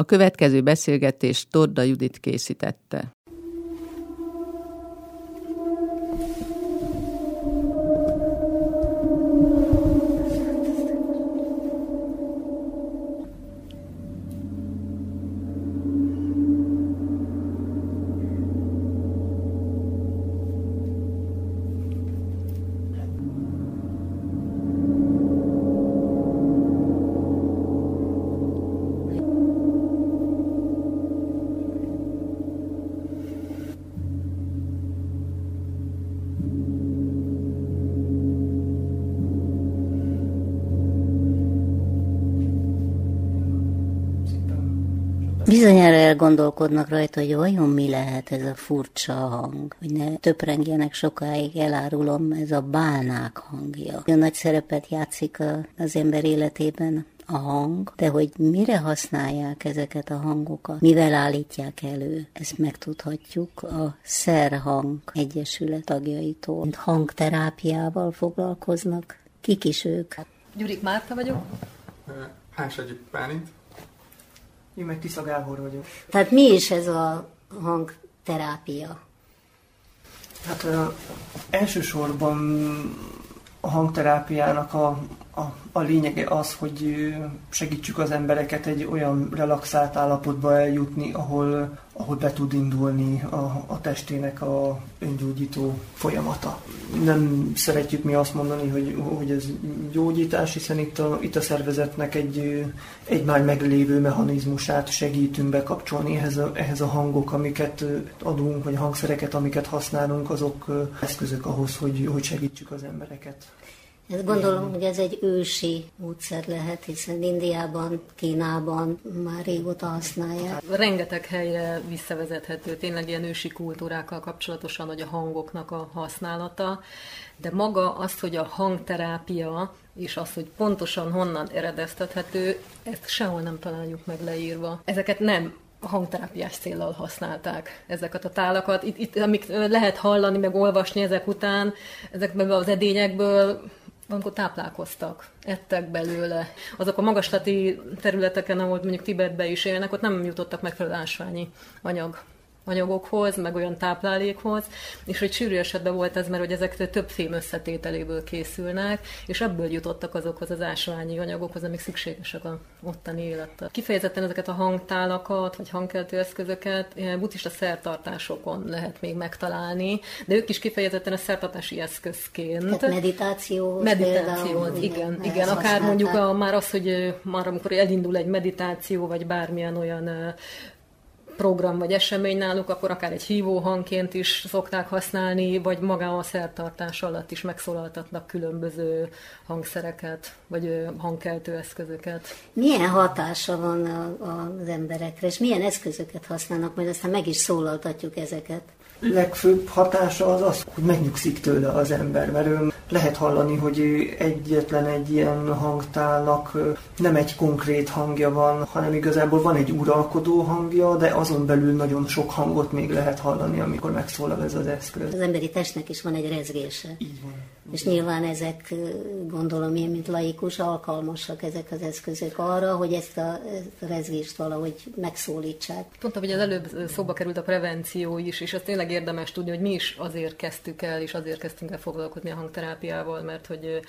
A következő beszélgetést Torda Judit készítette. Bizonyára elgondolkodnak rajta, hogy vajon mi lehet ez a furcsa hang, hogy ne töprengjenek sokáig, elárulom, ez a bálnák hangja. Nagyon nagy szerepet játszik az ember életében a hang, de hogy mire használják ezeket a hangokat, mivel állítják elő, ezt megtudhatjuk a Szerhang Egyesület tagjaitól. Hangterápiával foglalkoznak. Kik is ők? Gyurik Márta vagyok. Hánsagyik Pálint. Én meg Tisza Gábor vagyok. Tehát mi is ez a hangterápia? Hát ö, elsősorban a hangterápiának a, a, a lényege az, hogy segítsük az embereket egy olyan relaxált állapotba eljutni, ahol, ahol be tud indulni a, a testének a öngyógyító folyamata. Nem szeretjük mi azt mondani, hogy, hogy ez gyógyítás, hiszen itt a, itt a szervezetnek egy, egy már meglévő mechanizmusát segítünk bekapcsolni ehhez a, ehhez a hangok, amiket adunk, vagy a hangszereket, amiket használunk, azok eszközök ahhoz, hogy, hogy segítsük az embereket. Ez gondolom, hogy ez egy ősi módszer lehet, hiszen Indiában, Kínában már régóta használják. Rengeteg helyre visszavezethető, tényleg ilyen ősi kultúrákkal kapcsolatosan, hogy a hangoknak a használata, de maga az, hogy a hangterápia és az, hogy pontosan honnan eredeztethető, ezt sehol nem találjuk meg leírva. Ezeket nem hangterápiás céllal használták ezeket a tálakat. Itt, itt amik lehet hallani, meg olvasni ezek után, ezekből az edényekből amikor táplálkoztak, ettek belőle. Azok a magaslati területeken, ahol mondjuk Tibetbe is élnek, ott nem jutottak megfelelő ásványi anyag anyagokhoz, meg olyan táplálékhoz, és hogy sűrű esetben volt ez, mert hogy ezek több fém összetételéből készülnek, és ebből jutottak azokhoz az ásványi anyagokhoz, amik szükségesek a ottani élettel. Kifejezetten ezeket a hangtálakat, vagy hangkeltő eszközöket buddhista szertartásokon lehet még megtalálni, de ők is kifejezetten a szertartási eszközként. Tehát meditáció. Meditáció, igen, igen. Akár mondjuk a, már az, hogy már amikor elindul egy meditáció, vagy bármilyen olyan program vagy esemény náluk, akkor akár egy hívó hangként is szokták használni, vagy maga a szertartás alatt is megszólaltatnak különböző hangszereket, vagy hangkeltő eszközöket. Milyen hatása van az emberekre, és milyen eszközöket használnak, majd aztán meg is szólaltatjuk ezeket? legfőbb hatása az az, hogy megnyugszik tőle az ember, mert lehet hallani, hogy egyetlen egy ilyen hangtálnak nem egy konkrét hangja van, hanem igazából van egy uralkodó hangja, de azon belül nagyon sok hangot még lehet hallani, amikor megszólal ez az eszköz. Az emberi testnek is van egy rezgése. Így van. És nyilván ezek, gondolom én, mint laikus, alkalmasak ezek az eszközök arra, hogy ezt a, ezt a rezgést valahogy megszólítsák. Pont, hogy az előbb szóba került a prevenció is, és azt tényleg érdemes tudni, hogy mi is azért kezdtük el, és azért kezdtünk el foglalkozni a hangterápiával, mert hogy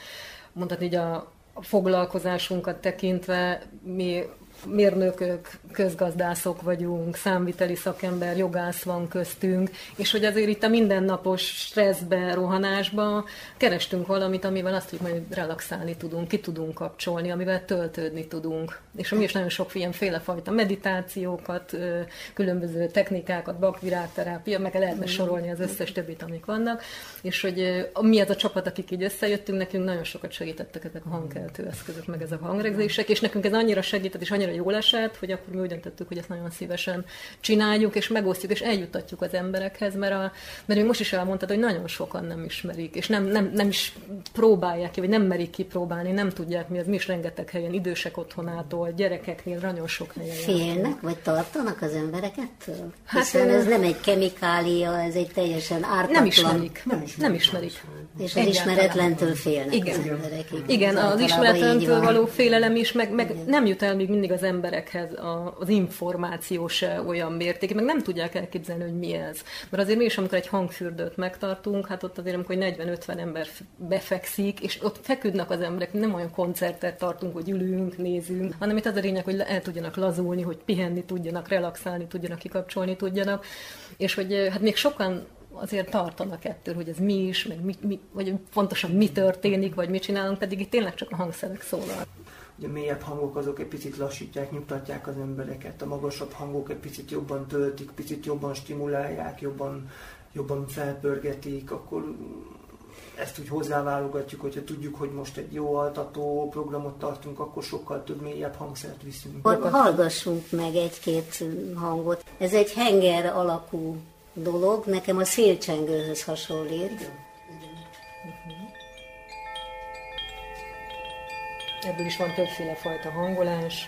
mondhatni, hogy a foglalkozásunkat tekintve mi mérnökök, közgazdászok vagyunk, számviteli szakember, jogász van köztünk, és hogy azért itt a mindennapos stresszbe, rohanásba kerestünk valamit, amivel azt, hogy majd relaxálni tudunk, ki tudunk kapcsolni, amivel töltődni tudunk. És mi is nagyon sok ilyenféle fajta meditációkat, különböző technikákat, bakvirágterápia, meg lehetne mm. sorolni az összes többit, amik vannak, és hogy mi az a csapat, akik így összejöttünk, nekünk nagyon sokat segítettek ezek a hangkeltő eszközök, meg ezek a hangregzések, és nekünk ez annyira segített, és annyira annyira jól esett, hogy akkor mi úgy döntöttük, hogy ezt nagyon szívesen csináljuk, és megosztjuk, és eljutatjuk az emberekhez, mert, a, mert még most is elmondtad, hogy nagyon sokan nem ismerik, és nem, nem, nem is próbálják ki, vagy nem merik kipróbálni, nem tudják mi az, mi is rengeteg helyen, idősek otthonától, gyerekeknél, nagyon sok helyen. Félnek, vagy tartanak az emberekettől? Hát, Hiszen ez nem egy kemikália, ez egy teljesen ártatlan. Nem ismerik. Nem ismerik. Nem ismerik. És az ismeretlentől félnek Igen. az emberek. Igen, az ismeretlentől való félelem is, meg, meg nem jut el még mindig az emberekhez az információ se olyan mérték, meg nem tudják elképzelni, hogy mi ez. Mert azért mi is, amikor egy hangfürdőt megtartunk, hát ott azért, amikor 40-50 ember befekszik, és ott feküdnek az emberek, nem olyan koncertet tartunk, hogy ülünk, nézünk, hanem itt az a lényeg, hogy el tudjanak lazulni, hogy pihenni tudjanak, relaxálni tudjanak, kikapcsolni tudjanak, és hogy hát még sokan azért tartanak ettől, hogy ez mi is, meg mi, mi, vagy pontosan mi történik, vagy mit csinálunk, pedig itt tényleg csak a hangszerek szólal. Ugye mélyebb hangok azok egy picit lassítják, nyugtatják az embereket, a magasabb hangok egy picit jobban töltik, picit jobban stimulálják, jobban, jobban felpörgetik, akkor ezt úgy hozzáválogatjuk, hogyha tudjuk, hogy most egy jó altató programot tartunk, akkor sokkal több mélyebb hangszert viszünk. Hallgassunk meg egy-két hangot. Ez egy henger alakú dolog, nekem a szélcsengőhöz hasonlít. Ebből is van többféle fajta hangolás.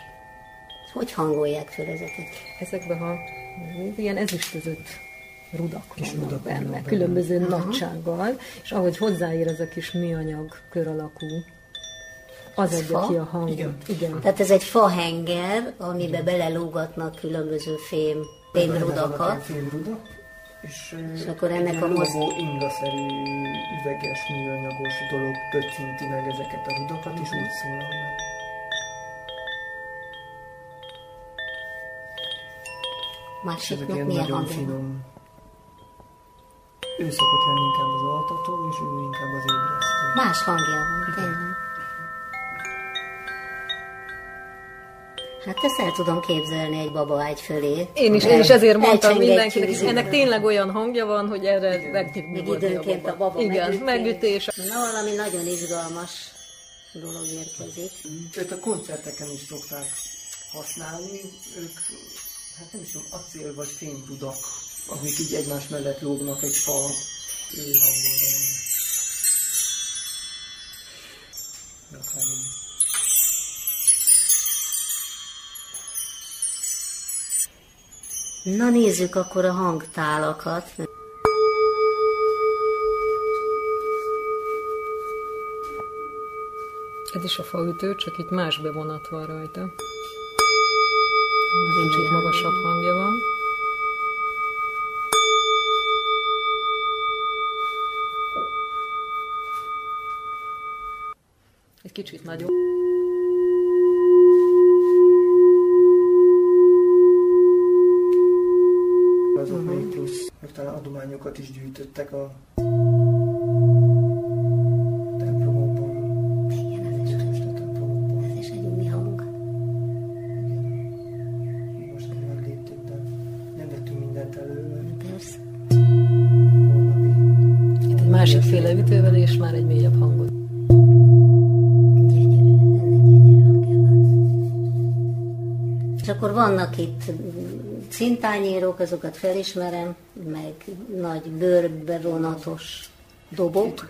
Hogy hangolják fel ezeket? Ezekben ha ilyen ezüstözött rudak kis vannak benne, benne, különböző Aha. nagysággal, és ahogy hozzáér ez a kis műanyag kör alakú, az adja ki a hangot. Igen. Igen. Tehát ez egy fahenger, amiben belelógatnak különböző fém, fémrudakat. Fémrudak, és, és akkor ennek a most... ingaszerű üveges, műanyagos dolog pöccinti meg ezeket a rudakat, és úgy szólal meg. Másiknak milyen nagyon finom ő szokott lenni inkább az altató, és ő inkább az ébresztő. Más hangja van, tényleg. Hát ezt el tudom képzelni egy baba egy fölé. Én is, én is ezért mondtam mindenkinek, és ennek tényleg olyan hangja van, hogy erre Még időnként a baba Igen, megütés. Na, valami nagyon izgalmas dolog érkezik. Őt a koncerteken is szokták használni, ők, hát nem is tudom, acél vagy fénytudak amik így egymás mellett lógnak egy fa hangolva. Na nézzük akkor a hangtálakat. Ez is a faütő, csak itt más bevonat van rajta. Kicsit magasabb hangja van. Egy kicsit nagyobb. Azok uh-huh. még plusz, meg talán adományokat is gyűjtöttek a templomokban. Igen, ez is, most a templomokban. Ez is egy új hang. Igen. Most nem léptünk, de nem vettünk mindent elő. Persze. Itt egy másik féle ütővel, és már egy mélyebb hangot. akkor vannak itt cintányérok, azokat felismerem, meg nagy bőrbevonatos dobok.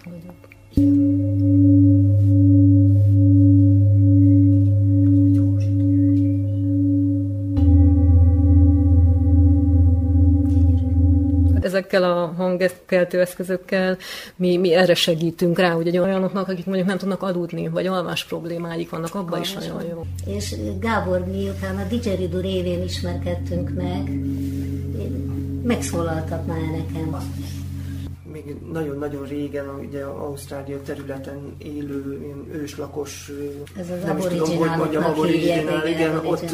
Hangkeltő eszközökkel mi, mi erre segítünk rá, hogy egy olyanoknak, akik mondjuk nem tudnak aludni, vagy alvás problémáik vannak, abban is nagyon jó. És Gábor, miután a Didgeridoo révén ismerkedtünk meg, megszólaltatná nekem. Még nagyon-nagyon régen, ugye Ausztrália területen élő, őslakos, Ez az nem is tudom, hogy mondjam, aboriginál, igen, ott,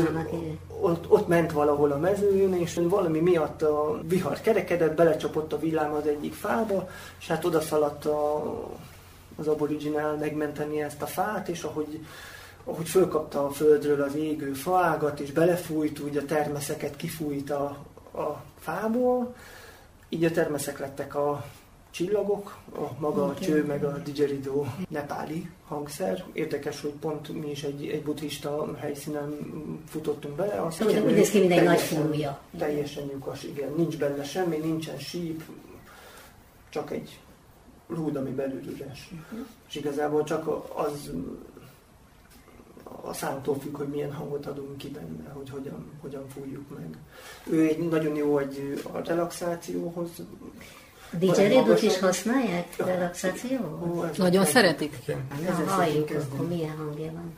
ott, ott, ment valahol a mezőn, és valami miatt a vihar kerekedett, belecsapott a villám az egyik fába, és hát odaszaladt a, az aboriginál megmenteni ezt a fát, és ahogy ahogy fölkapta a földről az égő faágat, és belefújt, úgy a termeszeket kifújt a, a fából, így a termeszek lettek a csillagok, a maga okay. a cső, meg a didgeridoo nepáli hangszer. Érdekes, hogy pont mi is egy, egy buddhista helyszínen futottunk bele. Szóval úgy néz ki, mint egy nagy fúja. Teljesen lyukas, igen. Nincs benne semmi, nincsen síp, csak egy rúd, ami belül üres. Uh-huh. És igazából csak az a számtól függ, hogy milyen hangot adunk ki benne, hogy hogyan, hogyan fújjuk meg. Ő egy nagyon jó egy a relaxációhoz, Didgeridoo is használják relaxációhoz? Nagyon szeretik. Na, halljuk, akkor milyen hangja van.